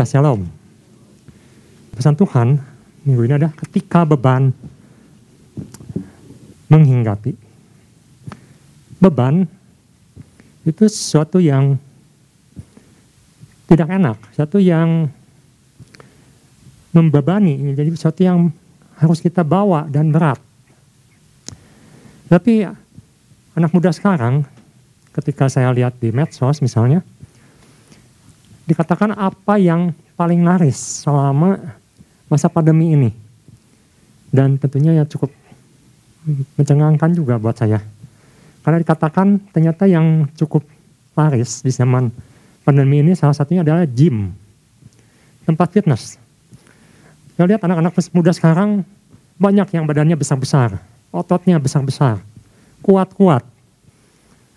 Ya shalom. Pesan Tuhan minggu ini adalah ketika beban menghinggapi. Beban itu sesuatu yang tidak enak, sesuatu yang membebani, jadi sesuatu yang harus kita bawa dan berat. Tapi anak muda sekarang, ketika saya lihat di medsos misalnya, dikatakan apa yang paling laris selama masa pandemi ini. Dan tentunya ya cukup mencengangkan juga buat saya. Karena dikatakan ternyata yang cukup laris di zaman pandemi ini salah satunya adalah gym, tempat fitness. Saya lihat anak-anak muda sekarang banyak yang badannya besar-besar, ototnya besar-besar, kuat-kuat.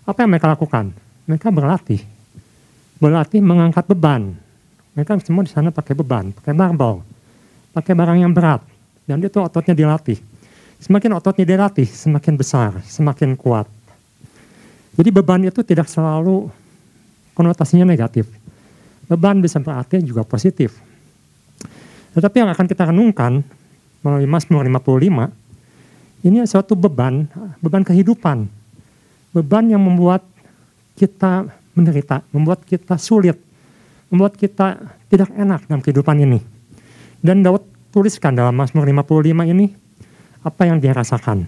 Apa yang mereka lakukan? Mereka berlatih berlatih mengangkat beban. Mereka semua di sana pakai beban, pakai barbel, pakai barang yang berat. Dan itu ototnya dilatih. Semakin ototnya dilatih, semakin besar, semakin kuat. Jadi beban itu tidak selalu konotasinya negatif. Beban bisa berarti juga positif. Tetapi yang akan kita renungkan melalui Mazmur 55, ini suatu beban, beban kehidupan. Beban yang membuat kita menderita, membuat kita sulit, membuat kita tidak enak dalam kehidupan ini. Dan Daud tuliskan dalam Mazmur 55 ini apa yang dia rasakan.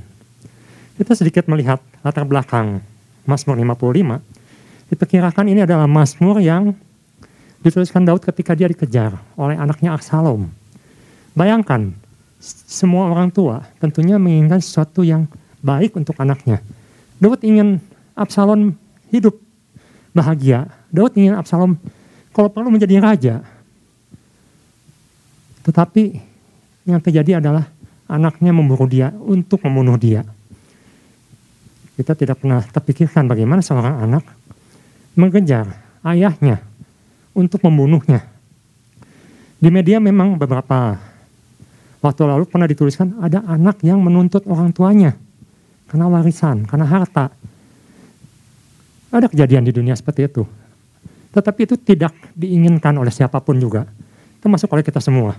Kita sedikit melihat latar belakang Mazmur 55. Diperkirakan ini adalah Mazmur yang dituliskan Daud ketika dia dikejar oleh anaknya Absalom. Bayangkan, semua orang tua tentunya menginginkan sesuatu yang baik untuk anaknya. Daud ingin Absalom hidup bahagia. Daud ingin Absalom kalau perlu menjadi raja. Tetapi yang terjadi adalah anaknya memburu dia untuk membunuh dia. Kita tidak pernah terpikirkan bagaimana seorang anak mengejar ayahnya untuk membunuhnya. Di media memang beberapa waktu lalu pernah dituliskan ada anak yang menuntut orang tuanya karena warisan, karena harta. Ada kejadian di dunia seperti itu. Tetapi itu tidak diinginkan oleh siapa pun juga, termasuk oleh kita semua.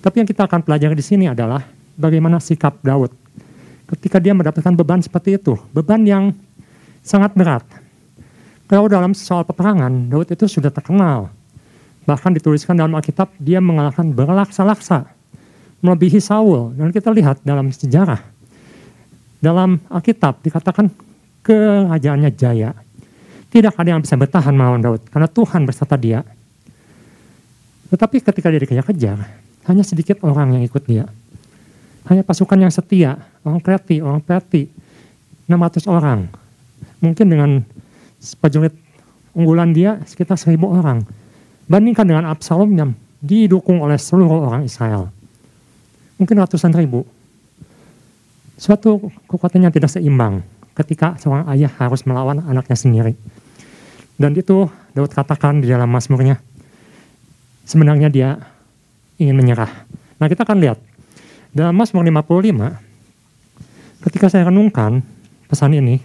Tapi yang kita akan pelajari di sini adalah bagaimana sikap Daud ketika dia mendapatkan beban seperti itu, beban yang sangat berat. Kalau dalam soal peperangan, Daud itu sudah terkenal. Bahkan dituliskan dalam Alkitab, dia mengalahkan berlaksa-laksa, melebihi Saul. Dan kita lihat dalam sejarah, dalam Alkitab dikatakan kerajaannya jaya. Tidak ada yang bisa bertahan melawan Daud karena Tuhan berserta dia. Tetapi ketika dia dikejar-kejar, hanya sedikit orang yang ikut dia. Hanya pasukan yang setia, orang kreti, orang peti, 600 orang. Mungkin dengan prajurit unggulan dia sekitar 1000 orang. Bandingkan dengan Absalom yang didukung oleh seluruh orang Israel. Mungkin ratusan ribu. Suatu kekuatan yang tidak seimbang ketika seorang ayah harus melawan anaknya sendiri. Dan itu Daud katakan di dalam Mazmurnya, sebenarnya dia ingin menyerah. Nah kita akan lihat, dalam Mazmur 55, ketika saya renungkan pesan ini,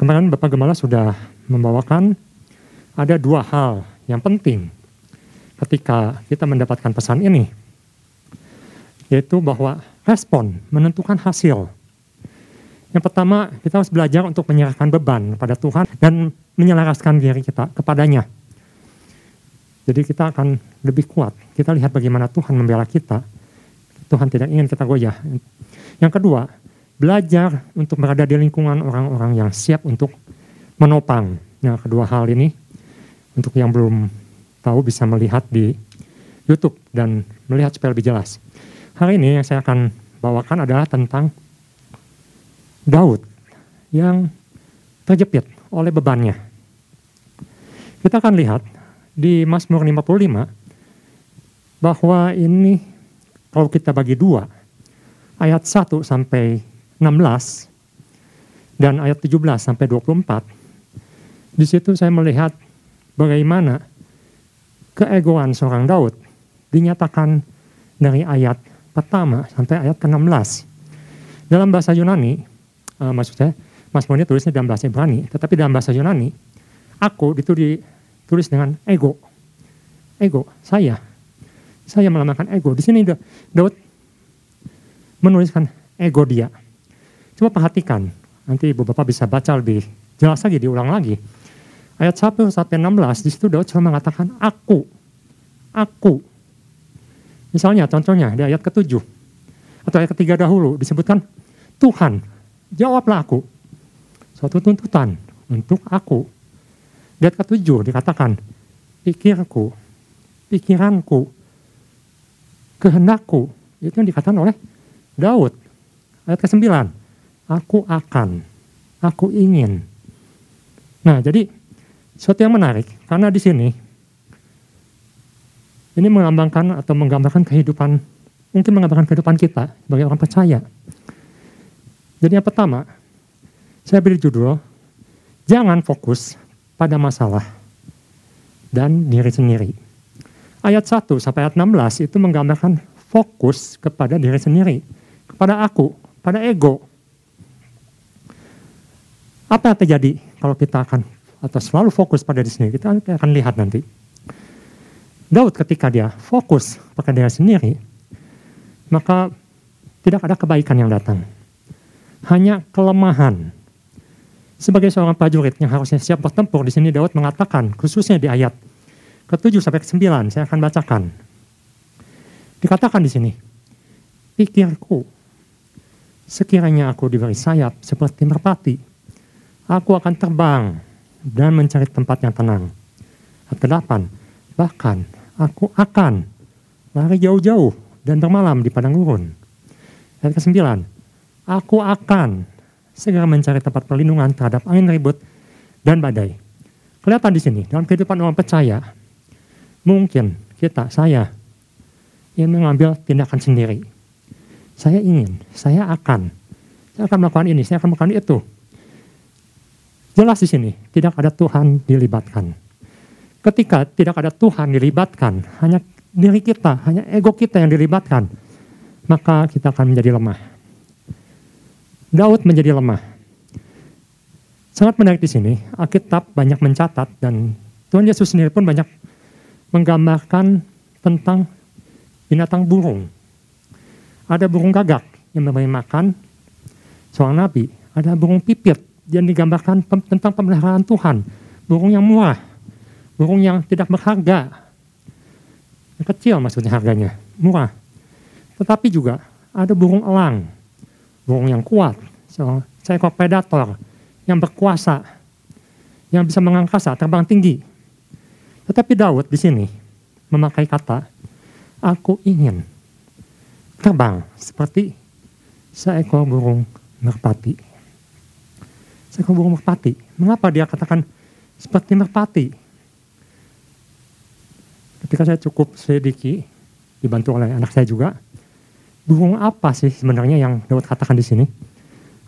kemarin Bapak Gemala sudah membawakan ada dua hal yang penting ketika kita mendapatkan pesan ini, yaitu bahwa respon menentukan hasil. Yang pertama, kita harus belajar untuk menyerahkan beban pada Tuhan dan menyelaraskan diri kita kepadanya. Jadi kita akan lebih kuat. Kita lihat bagaimana Tuhan membela kita. Tuhan tidak ingin kita goyah. Yang kedua, belajar untuk berada di lingkungan orang-orang yang siap untuk menopang. Yang kedua hal ini, untuk yang belum tahu bisa melihat di YouTube dan melihat supaya lebih jelas. Hari ini yang saya akan bawakan adalah tentang Daud yang terjepit oleh bebannya. Kita akan lihat di Mazmur 55 bahwa ini kalau kita bagi dua, ayat 1 sampai 16 dan ayat 17 sampai 24, di situ saya melihat bagaimana keegoan seorang Daud dinyatakan dari ayat pertama sampai ayat ke-16. Dalam bahasa Yunani, uh, maksud saya Mazmur ini tulisnya dalam bahasa Ibrani, tetapi dalam bahasa Yunani, aku itu ditulis dengan ego. ego, saya. Saya melambangkan ego. Di sini Daud menuliskan ego dia. Coba perhatikan, nanti ibu bapak bisa baca lebih jelas lagi, diulang lagi. Ayat 1 sampai 16, di situ Daud cuma mengatakan aku, aku. Misalnya contohnya di ayat ke-7 atau ayat ketiga dahulu disebutkan Tuhan, jawablah aku. Suatu tuntutan untuk aku. Ayat ke-7 dikatakan pikirku, pikiranku, kehendakku. Itu yang dikatakan oleh Daud. Ayat ke-9, aku akan, aku ingin. Nah, jadi suatu yang menarik karena di sini ini melambangkan atau menggambarkan kehidupan, mungkin menggambarkan kehidupan kita sebagai orang percaya. Jadi yang pertama, saya beri judul, jangan fokus pada masalah dan diri sendiri. Ayat 1 sampai ayat 16 itu menggambarkan fokus kepada diri sendiri, kepada aku, pada ego. Apa yang terjadi kalau kita akan atau selalu fokus pada diri sendiri? Kita akan lihat nanti. Daud ketika dia fokus pada diri sendiri, maka tidak ada kebaikan yang datang. Hanya kelemahan. Sebagai seorang prajurit yang harusnya siap bertempur, di sini Daud mengatakan, khususnya di ayat ke-7 sampai ke-9, saya akan bacakan. Dikatakan di sini, pikirku, sekiranya aku diberi sayap seperti merpati, aku akan terbang dan mencari tempat yang tenang. Ayat ke-8, bahkan aku akan lari jauh-jauh dan bermalam di padang gurun. Ayat ke-9, aku akan segera mencari tempat perlindungan terhadap angin ribut dan badai. Kelihatan di sini, dalam kehidupan orang percaya, mungkin kita, saya, ingin mengambil tindakan sendiri. Saya ingin, saya akan, saya akan melakukan ini, saya akan melakukan itu. Jelas di sini, tidak ada Tuhan dilibatkan ketika tidak ada Tuhan dilibatkan, hanya diri kita, hanya ego kita yang dilibatkan, maka kita akan menjadi lemah. Daud menjadi lemah. Sangat menarik di sini, Alkitab banyak mencatat dan Tuhan Yesus sendiri pun banyak menggambarkan tentang binatang burung. Ada burung gagak yang memberi makan seorang nabi. Ada burung pipit yang digambarkan tentang pemeliharaan Tuhan. Burung yang murah burung yang tidak berharga. Yang kecil maksudnya harganya, murah. Tetapi juga ada burung elang, burung yang kuat, seekor predator yang berkuasa, yang bisa mengangkasa, terbang tinggi. Tetapi Daud di sini memakai kata, aku ingin terbang seperti seekor burung merpati. Seekor burung merpati. Mengapa dia katakan seperti merpati? ketika saya cukup sedikit dibantu oleh anak saya juga, burung apa sih sebenarnya yang Daud katakan di sini?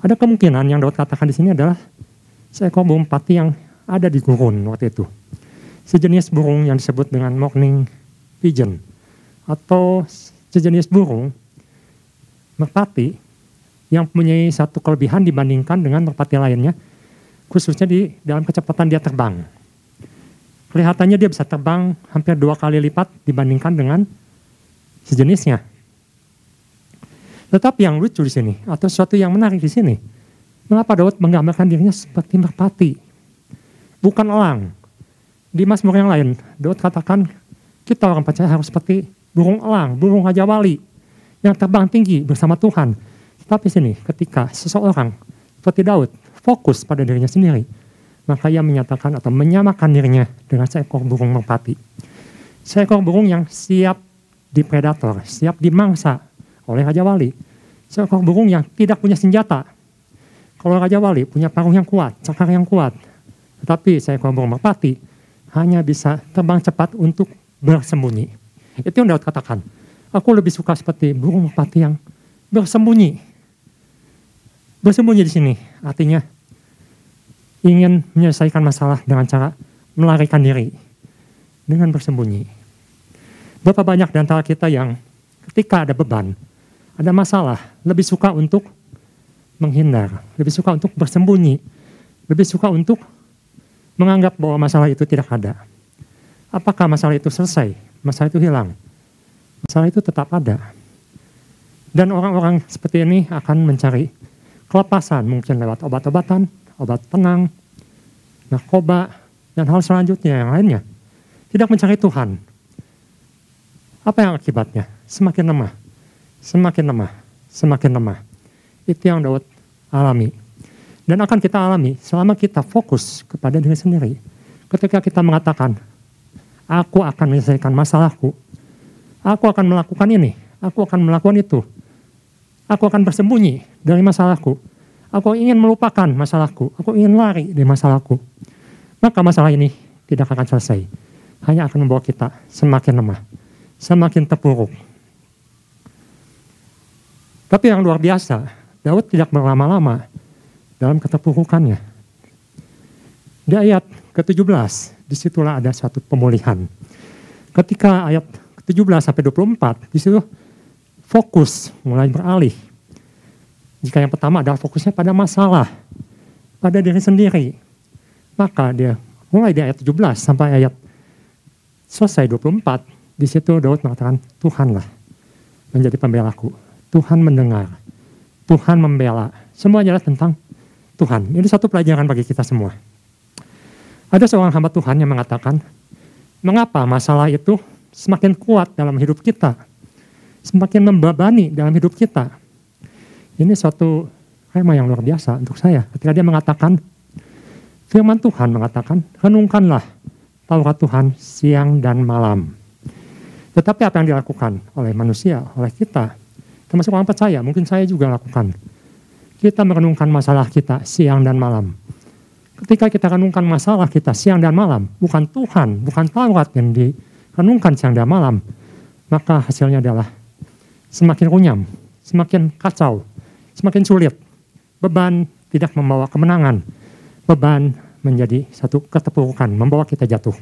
Ada kemungkinan yang Daud katakan di sini adalah seekor burung pati yang ada di gurun waktu itu. Sejenis burung yang disebut dengan morning pigeon atau sejenis burung merpati yang mempunyai satu kelebihan dibandingkan dengan merpati lainnya, khususnya di dalam kecepatan dia terbang kelihatannya dia bisa terbang hampir dua kali lipat dibandingkan dengan sejenisnya. Tetapi yang lucu di sini, atau sesuatu yang menarik di sini, mengapa Daud menggambarkan dirinya seperti merpati, bukan elang. Di Mazmur yang lain, Daud katakan kita orang percaya harus seperti burung elang, burung raja wali, yang terbang tinggi bersama Tuhan. Tapi sini, ketika seseorang seperti Daud fokus pada dirinya sendiri, maka ia menyatakan atau menyamakan dirinya dengan seekor burung merpati. Seekor burung yang siap di predator, siap dimangsa oleh Raja Wali. Seekor burung yang tidak punya senjata. Kalau Raja Wali punya paruh yang kuat, cakar yang kuat. Tetapi seekor burung merpati hanya bisa terbang cepat untuk bersembunyi. Itu yang Daud katakan. Aku lebih suka seperti burung merpati yang bersembunyi. Bersembunyi di sini artinya ingin menyelesaikan masalah dengan cara melarikan diri dengan bersembunyi. Berapa banyak di antara kita yang ketika ada beban, ada masalah, lebih suka untuk menghindar, lebih suka untuk bersembunyi, lebih suka untuk menganggap bahwa masalah itu tidak ada. Apakah masalah itu selesai? Masalah itu hilang? Masalah itu tetap ada. Dan orang-orang seperti ini akan mencari kelepasan, mungkin lewat obat-obatan, obat tenang, narkoba, dan hal selanjutnya yang lainnya. Tidak mencari Tuhan. Apa yang akibatnya? Semakin lemah, semakin lemah, semakin lemah. Itu yang Daud alami. Dan akan kita alami selama kita fokus kepada diri sendiri. Ketika kita mengatakan, aku akan menyelesaikan masalahku, aku akan melakukan ini, aku akan melakukan itu, aku akan bersembunyi dari masalahku, aku ingin melupakan masalahku, aku ingin lari dari masalahku, maka masalah ini tidak akan selesai. Hanya akan membawa kita semakin lemah, semakin terpuruk. Tapi yang luar biasa, Daud tidak berlama-lama dalam keterpurukannya. Di ayat ke-17, di situlah ada suatu pemulihan. Ketika ayat ke-17 sampai 24, di situ fokus mulai beralih. Jika yang pertama adalah fokusnya pada masalah, pada diri sendiri, maka dia mulai di ayat 17 sampai ayat selesai 24, di situ Daud mengatakan, Tuhanlah menjadi pembelaku. Tuhan mendengar, Tuhan membela. Semuanya adalah tentang Tuhan. Ini satu pelajaran bagi kita semua. Ada seorang hamba Tuhan yang mengatakan, mengapa masalah itu semakin kuat dalam hidup kita, semakin membebani dalam hidup kita. Ini suatu tema yang luar biasa untuk saya. Ketika dia mengatakan, firman Tuhan mengatakan, renungkanlah Taurat Tuhan siang dan malam. Tetapi apa yang dilakukan oleh manusia, oleh kita, termasuk orang percaya, mungkin saya juga lakukan. Kita merenungkan masalah kita siang dan malam. Ketika kita renungkan masalah kita siang dan malam, bukan Tuhan, bukan Taurat yang direnungkan siang dan malam, maka hasilnya adalah semakin runyam, semakin kacau, semakin sulit. Beban tidak membawa kemenangan, beban menjadi satu keterpurukan, membawa kita jatuh.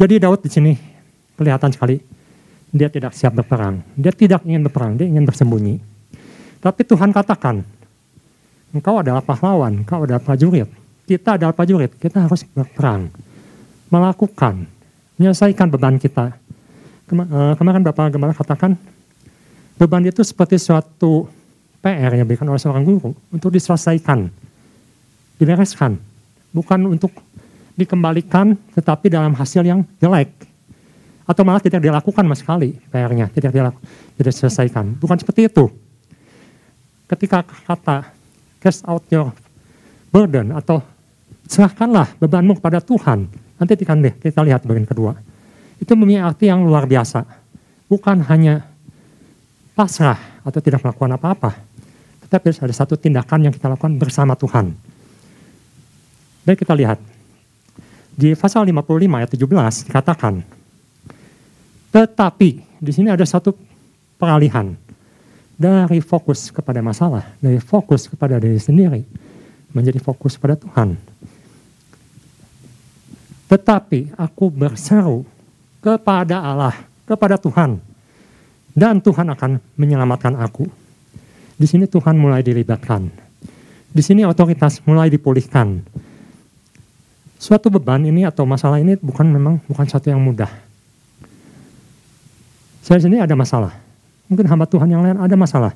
Jadi Daud di sini kelihatan sekali dia tidak siap berperang, dia tidak ingin berperang, dia ingin bersembunyi. Tapi Tuhan katakan, Engkau adalah pahlawan, engkau adalah prajurit. Kita adalah prajurit, kita harus berperang. Melakukan, menyelesaikan beban kita. Eh, kemarin Bapak Gembala katakan, beban itu seperti suatu PR yang diberikan oleh seorang guru untuk diselesaikan, dibereskan. Bukan untuk dikembalikan, tetapi dalam hasil yang jelek. Atau malah tidak dilakukan sama sekali PR-nya, tidak dilakukan, tidak diselesaikan. Bukan seperti itu. Ketika kata cast out your burden atau serahkanlah bebanmu kepada Tuhan. Nanti kita, kita lihat bagian kedua. Itu memiliki arti yang luar biasa. Bukan hanya pasrah atau tidak melakukan apa-apa. Tetapi ada satu tindakan yang kita lakukan bersama Tuhan. Dan kita lihat. Di pasal 55 ayat 17 dikatakan. Tetapi di sini ada satu peralihan dari fokus kepada masalah, dari fokus kepada diri sendiri, menjadi fokus pada Tuhan. Tetapi aku berseru kepada Allah, kepada Tuhan, dan Tuhan akan menyelamatkan aku. Di sini Tuhan mulai dilibatkan. Di sini otoritas mulai dipulihkan. Suatu beban ini atau masalah ini bukan memang bukan satu yang mudah. Saya sini ada masalah Mungkin hamba Tuhan yang lain ada masalah.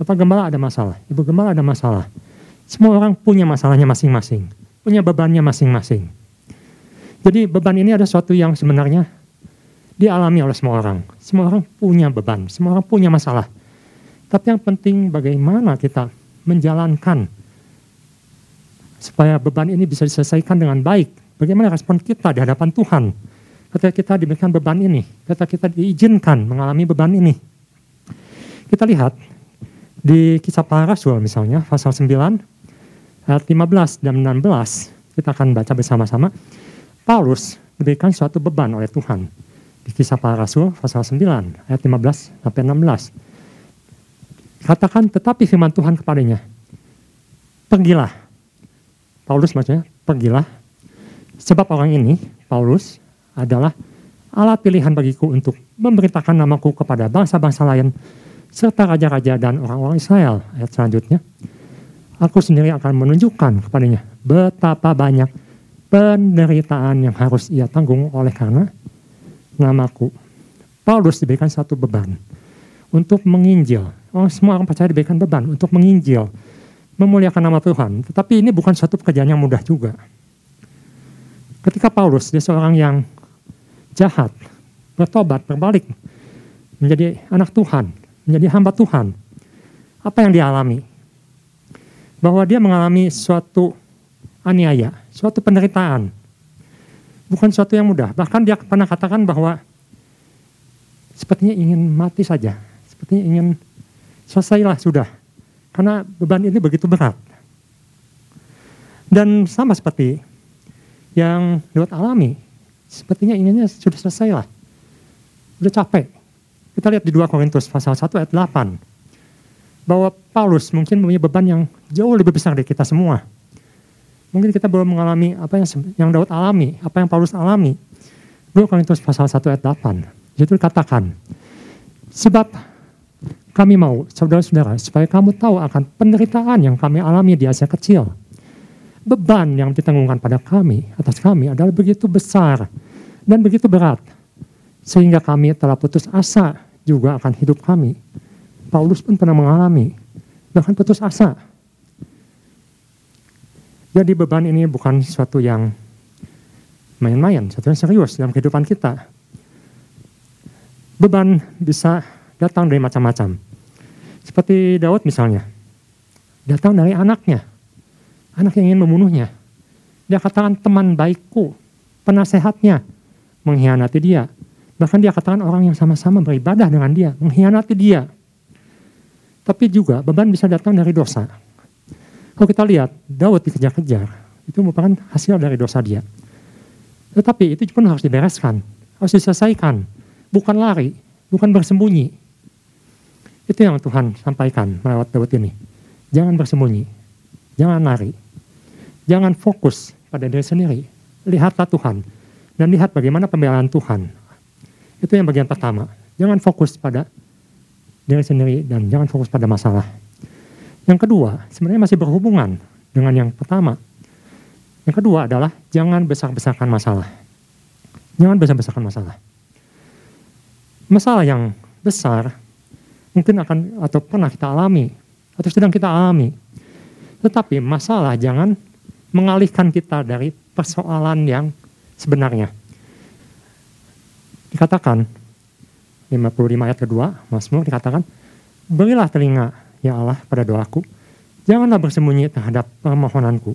Bapak gembala ada masalah, ibu gembala ada masalah. Semua orang punya masalahnya masing-masing, punya bebannya masing-masing. Jadi beban ini ada sesuatu yang sebenarnya dialami oleh semua orang. Semua orang punya beban, semua orang punya masalah. Tapi yang penting bagaimana kita menjalankan supaya beban ini bisa diselesaikan dengan baik. Bagaimana respon kita di hadapan Tuhan ketika kita diberikan beban ini, ketika kita diizinkan mengalami beban ini. Kita lihat di kisah para rasul misalnya, pasal 9, ayat 15 dan 16, kita akan baca bersama-sama. Paulus diberikan suatu beban oleh Tuhan. Di kisah para rasul, pasal 9, ayat 15 sampai 16. Katakan, tetapi firman Tuhan kepadanya, pergilah. Paulus maksudnya, pergilah. Sebab orang ini, Paulus, adalah alat pilihan bagiku untuk memberitakan namaku kepada bangsa-bangsa lain serta raja-raja dan orang-orang Israel. Ayat selanjutnya, aku sendiri akan menunjukkan kepadanya betapa banyak penderitaan yang harus ia tanggung oleh karena namaku. Paulus diberikan satu beban untuk menginjil. Oh, semua orang percaya diberikan beban untuk menginjil, memuliakan nama Tuhan. Tetapi ini bukan satu pekerjaan yang mudah juga. Ketika Paulus, dia seorang yang jahat, bertobat, berbalik, menjadi anak Tuhan, menjadi hamba Tuhan. Apa yang dia alami? Bahwa dia mengalami suatu aniaya, suatu penderitaan. Bukan suatu yang mudah. Bahkan dia pernah katakan bahwa sepertinya ingin mati saja. Sepertinya ingin selesailah sudah. Karena beban ini begitu berat. Dan sama seperti yang lewat alami, sepertinya inginnya sudah selesai lah. Udah capek. Kita lihat di 2 Korintus pasal 1 ayat 8. Bahwa Paulus mungkin punya beban yang jauh lebih besar dari kita semua. Mungkin kita belum mengalami apa yang yang Daud alami, apa yang Paulus alami. 2 Korintus pasal 1 ayat 8. Itu dikatakan, sebab kami mau, saudara-saudara, supaya kamu tahu akan penderitaan yang kami alami di Asia kecil beban yang ditanggungkan pada kami, atas kami adalah begitu besar dan begitu berat. Sehingga kami telah putus asa juga akan hidup kami. Paulus pun pernah mengalami, bahkan putus asa. Jadi beban ini bukan sesuatu yang main-main, sesuatu yang serius dalam kehidupan kita. Beban bisa datang dari macam-macam. Seperti Daud misalnya, datang dari anaknya anak yang ingin membunuhnya. Dia katakan teman baikku, penasehatnya mengkhianati dia. Bahkan dia katakan orang yang sama-sama beribadah dengan dia, mengkhianati dia. Tapi juga beban bisa datang dari dosa. Kalau kita lihat, Daud dikejar-kejar, itu merupakan hasil dari dosa dia. Tetapi itu pun harus dibereskan, harus diselesaikan. Bukan lari, bukan bersembunyi. Itu yang Tuhan sampaikan lewat Daud ini. Jangan bersembunyi, jangan lari. Jangan fokus pada diri sendiri. Lihatlah Tuhan. Dan lihat bagaimana pembelaan Tuhan. Itu yang bagian pertama. Jangan fokus pada diri sendiri dan jangan fokus pada masalah. Yang kedua, sebenarnya masih berhubungan dengan yang pertama. Yang kedua adalah jangan besar-besarkan masalah. Jangan besar-besarkan masalah. Masalah yang besar mungkin akan atau pernah kita alami atau sedang kita alami. Tetapi masalah jangan mengalihkan kita dari persoalan yang sebenarnya. Dikatakan 55 ayat kedua, Mazmur dikatakan, Berilah telinga, ya Allah, pada doaku. Janganlah bersembunyi terhadap permohonanku.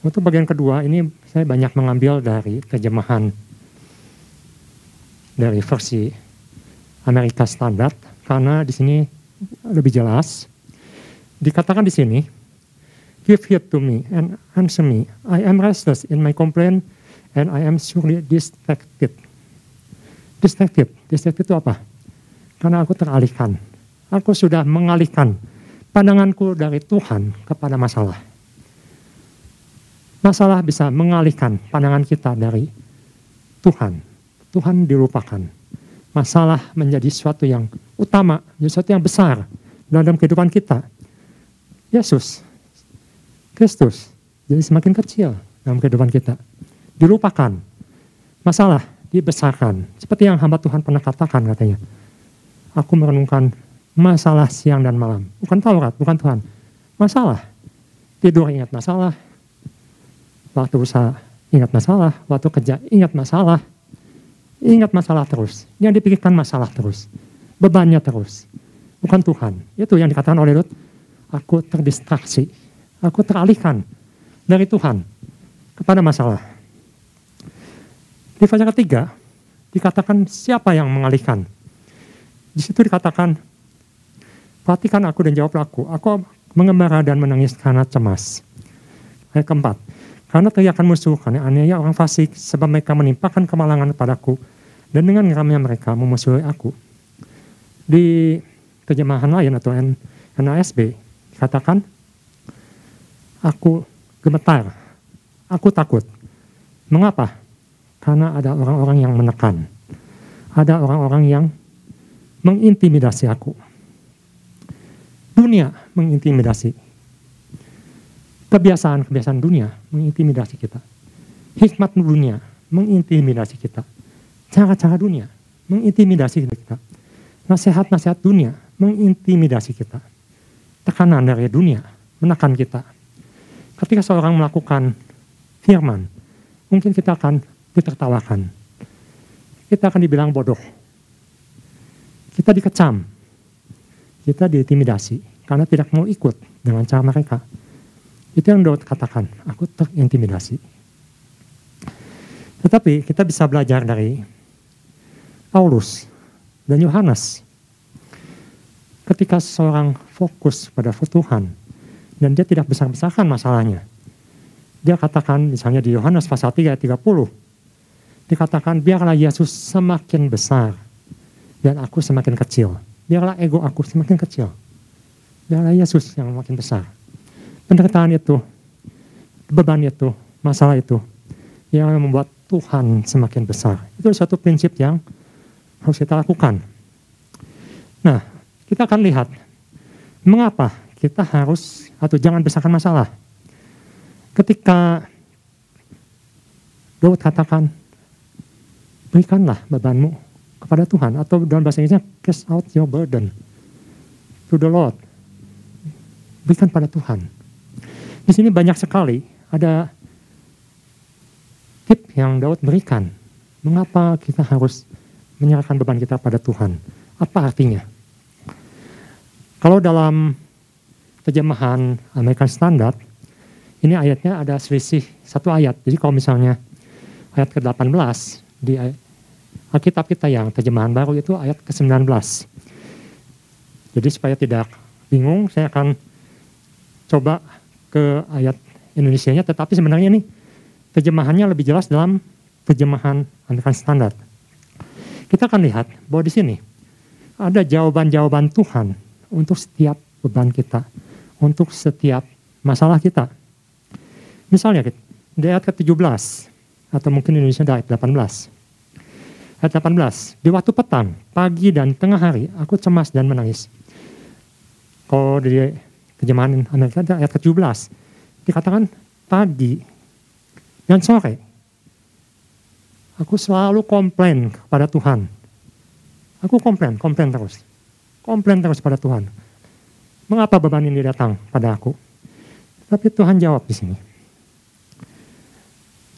Untuk bagian kedua ini saya banyak mengambil dari terjemahan dari versi Amerika Standard karena di sini lebih jelas. Dikatakan di sini, Give heed to me and answer me. I am restless in my complaint and I am surely distracted. Distracted, distracted itu apa? Karena aku teralihkan. Aku sudah mengalihkan pandanganku dari Tuhan kepada masalah. Masalah bisa mengalihkan pandangan kita dari Tuhan. Tuhan dilupakan. Masalah menjadi sesuatu yang utama, sesuatu yang besar dalam kehidupan kita. Yesus Kristus jadi semakin kecil dalam kehidupan kita. Dilupakan. Masalah dibesarkan. Seperti yang hamba Tuhan pernah katakan katanya. Aku merenungkan masalah siang dan malam. Bukan Taurat, bukan Tuhan. Masalah. Tidur ingat masalah. Waktu usaha ingat masalah. Waktu kerja ingat masalah. Ingat masalah terus. Yang dipikirkan masalah terus. Bebannya terus. Bukan Tuhan. Itu yang dikatakan oleh Lut. Aku terdistraksi aku teralihkan dari Tuhan kepada masalah. Di fase ketiga, dikatakan siapa yang mengalihkan. Di situ dikatakan, perhatikan aku dan jawab aku. Aku mengembara dan menangis karena cemas. Ayat keempat, karena teriakan musuh, karena aniaya orang fasik, sebab mereka menimpakan kemalangan padaku, dan dengan geramnya mereka memusuhi aku. Di terjemahan lain atau NASB, dikatakan, Aku gemetar, aku takut. Mengapa? Karena ada orang-orang yang menekan. Ada orang-orang yang mengintimidasi aku. Dunia mengintimidasi. Kebiasaan-kebiasaan dunia mengintimidasi kita. Hikmat dunia mengintimidasi kita. Cara-cara dunia mengintimidasi kita. Nasihat-nasihat dunia mengintimidasi kita. Tekanan dari dunia menekan kita. Ketika seorang melakukan firman, mungkin kita akan ditertawakan. Kita akan dibilang bodoh. Kita dikecam. Kita diintimidasi karena tidak mau ikut dengan cara mereka. Itu yang Daud katakan, aku terintimidasi. Tetapi kita bisa belajar dari Paulus dan Yohanes. Ketika seorang fokus pada Tuhan dan dia tidak besar-besarkan masalahnya. Dia katakan misalnya di Yohanes pasal 3 ayat 30. Dikatakan biarlah Yesus semakin besar dan aku semakin kecil. Biarlah ego aku semakin kecil. Biarlah Yesus yang makin besar penderitaan itu, beban itu, masalah itu yang membuat Tuhan semakin besar. Itu satu prinsip yang harus kita lakukan. Nah, kita akan lihat mengapa kita harus atau jangan besarkan masalah. Ketika Daud katakan, berikanlah bebanmu kepada Tuhan atau dalam bahasa Inggrisnya cast out your burden to the Lord. Berikan pada Tuhan. Di sini banyak sekali ada tip yang Daud berikan. Mengapa kita harus menyerahkan beban kita pada Tuhan? Apa artinya? Kalau dalam terjemahan American Standard, ini ayatnya ada selisih satu ayat. Jadi kalau misalnya ayat ke-18 di Alkitab kita yang terjemahan baru itu ayat ke-19. Jadi supaya tidak bingung, saya akan coba ke ayat Indonesia-nya, tetapi sebenarnya ini terjemahannya lebih jelas dalam terjemahan American Standard. Kita akan lihat bahwa di sini ada jawaban-jawaban Tuhan untuk setiap beban kita, untuk setiap masalah kita. Misalnya di ayat ke-17 atau mungkin Indonesia di ayat 18. Ayat 18, di waktu petang, pagi dan tengah hari aku cemas dan menangis. Kalau di terjemahan Amerika ayat ke-17 dikatakan pagi dan sore aku selalu komplain kepada Tuhan aku komplain, komplain terus komplain terus pada Tuhan mengapa beban ini datang pada aku tapi Tuhan jawab di sini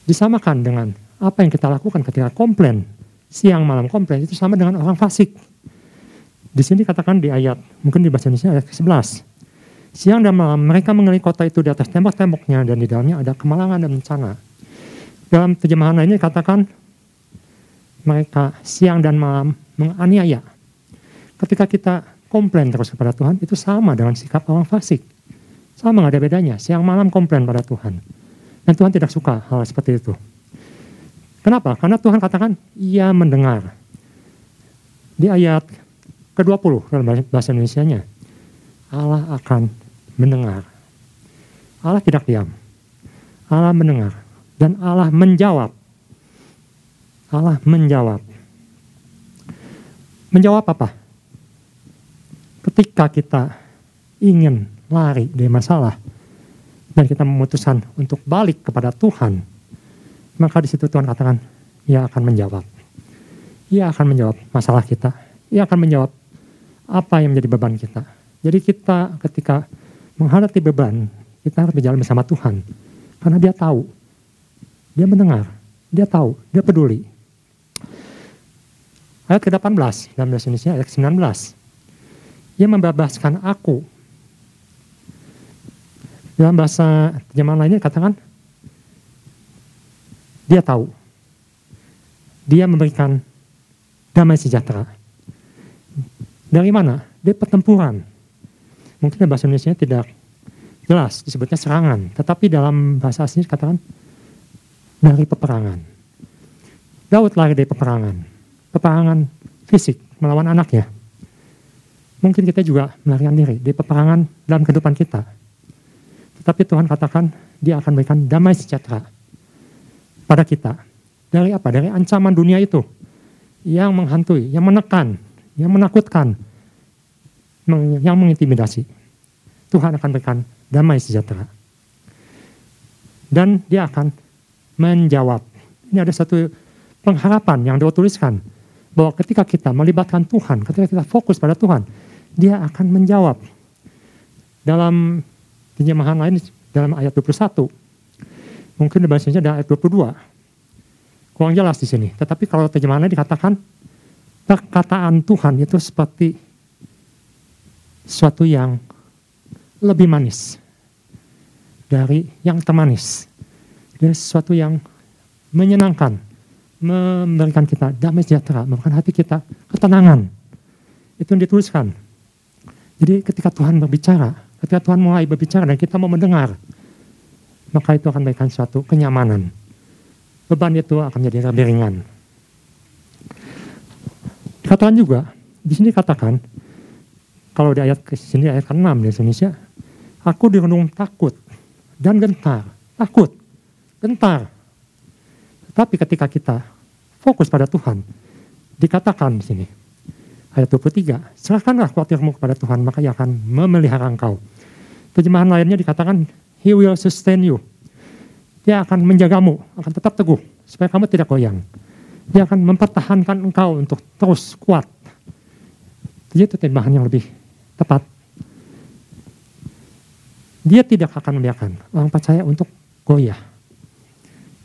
disamakan dengan apa yang kita lakukan ketika komplain siang malam komplain itu sama dengan orang fasik di sini katakan di ayat mungkin di bahasa Indonesia ayat ke-11 Siang dan malam mereka mengelilingi kota itu di atas tembok-temboknya dan di dalamnya ada kemalangan dan bencana. Dalam terjemahan lainnya dikatakan mereka siang dan malam menganiaya. Ketika kita komplain terus kepada Tuhan, itu sama dengan sikap orang fasik. Sama nggak ada bedanya, siang malam komplain pada Tuhan. Dan Tuhan tidak suka hal seperti itu. Kenapa? Karena Tuhan katakan, ia mendengar. Di ayat ke-20 dalam bahasa Indonesia-nya, Allah akan mendengar. Allah tidak diam. Allah mendengar. Dan Allah menjawab. Allah menjawab. Menjawab apa? Ketika kita ingin lari dari masalah dan kita memutuskan untuk balik kepada Tuhan, maka di situ Tuhan katakan, Ia akan menjawab. Ia akan menjawab masalah kita. Ia akan menjawab apa yang menjadi beban kita. Jadi kita ketika menghadapi beban, kita harus berjalan bersama Tuhan. Karena dia tahu, dia mendengar, dia tahu, dia peduli. Ayat ke-18 dalam bahasa Indonesia ayat ke-19. Ia membebaskan aku. Dalam bahasa terjemahan lainnya katakan, dia tahu. Dia memberikan damai sejahtera. Dari mana? Dari pertempuran mungkin bahasa Indonesia tidak jelas disebutnya serangan, tetapi dalam bahasa aslinya katakan dari peperangan. Daud lari dari peperangan, peperangan fisik melawan anaknya. Mungkin kita juga melarikan diri dari peperangan dalam kehidupan kita. Tetapi Tuhan katakan dia akan berikan damai sejahtera pada kita. Dari apa? Dari ancaman dunia itu yang menghantui, yang menekan, yang menakutkan, yang mengintimidasi. Tuhan akan berikan damai sejahtera. Dan dia akan menjawab. Ini ada satu pengharapan yang Daud tuliskan bahwa ketika kita melibatkan Tuhan, ketika kita fokus pada Tuhan, dia akan menjawab. Dalam terjemahan lain dalam ayat 21. Mungkin bahasanya ada ayat 22. Kurang jelas di sini. Tetapi kalau terjemahannya dikatakan perkataan Tuhan itu seperti suatu yang lebih manis dari yang termanis. Dari sesuatu yang menyenangkan, memberikan kita damai sejahtera, memberikan hati kita ketenangan. Itu yang dituliskan. Jadi ketika Tuhan berbicara, ketika Tuhan mulai berbicara dan kita mau mendengar, maka itu akan memberikan suatu kenyamanan. Beban itu akan menjadi lebih ringan. Katakan juga, di sini katakan, kalau di ayat ke sini ayat ke-6 di Indonesia, aku direnung takut dan gentar. Takut, gentar. Tapi ketika kita fokus pada Tuhan, dikatakan di sini, ayat 23, serahkanlah khawatirmu kepada Tuhan, maka ia akan memelihara engkau. Terjemahan lainnya dikatakan, He will sustain you. Dia akan menjagamu, akan tetap teguh, supaya kamu tidak goyang. Dia akan mempertahankan engkau untuk terus kuat. Jadi itu terjemahan yang lebih tepat. Dia tidak akan membiarkan orang percaya untuk goyah.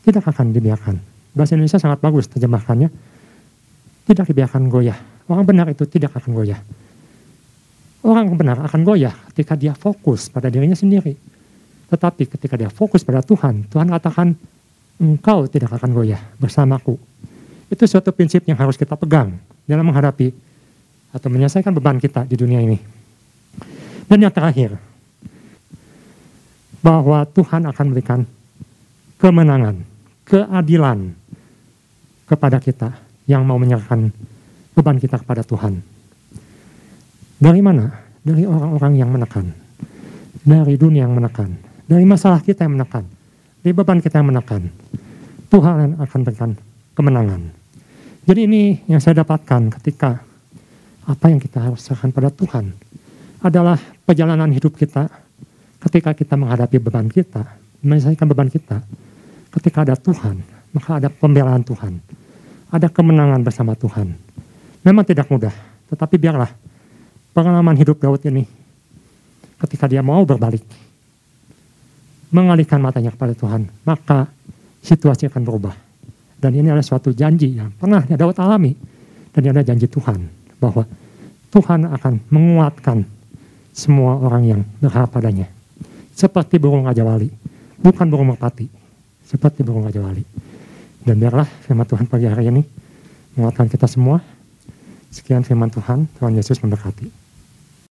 Tidak akan dibiarkan. Bahasa Indonesia sangat bagus terjemahkannya. Tidak dibiarkan goyah. Orang benar itu tidak akan goyah. Orang benar akan goyah ketika dia fokus pada dirinya sendiri. Tetapi ketika dia fokus pada Tuhan, Tuhan katakan, engkau tidak akan goyah bersamaku. Itu suatu prinsip yang harus kita pegang dalam menghadapi atau menyelesaikan beban kita di dunia ini. Dan yang terakhir, bahwa Tuhan akan memberikan kemenangan, keadilan kepada kita yang mau menyerahkan beban kita kepada Tuhan. Dari mana? Dari orang-orang yang menekan. Dari dunia yang menekan. Dari masalah kita yang menekan. Dari beban kita yang menekan. Tuhan akan berikan kemenangan. Jadi ini yang saya dapatkan ketika apa yang kita harus serahkan pada Tuhan adalah perjalanan hidup kita ketika kita menghadapi beban kita, menyelesaikan beban kita, ketika ada Tuhan, maka ada pembelaan Tuhan. Ada kemenangan bersama Tuhan. Memang tidak mudah, tetapi biarlah pengalaman hidup Daud ini ketika dia mau berbalik, mengalihkan matanya kepada Tuhan, maka situasi akan berubah. Dan ini adalah suatu janji yang pernah Daud alami. Dan ini adalah janji Tuhan bahwa Tuhan akan menguatkan semua orang yang berharap padanya seperti burung Raja Wali, bukan burung merpati, seperti burung Raja Wali. Dan biarlah firman Tuhan pagi hari ini menguatkan kita semua. Sekian firman Tuhan, Tuhan Yesus memberkati.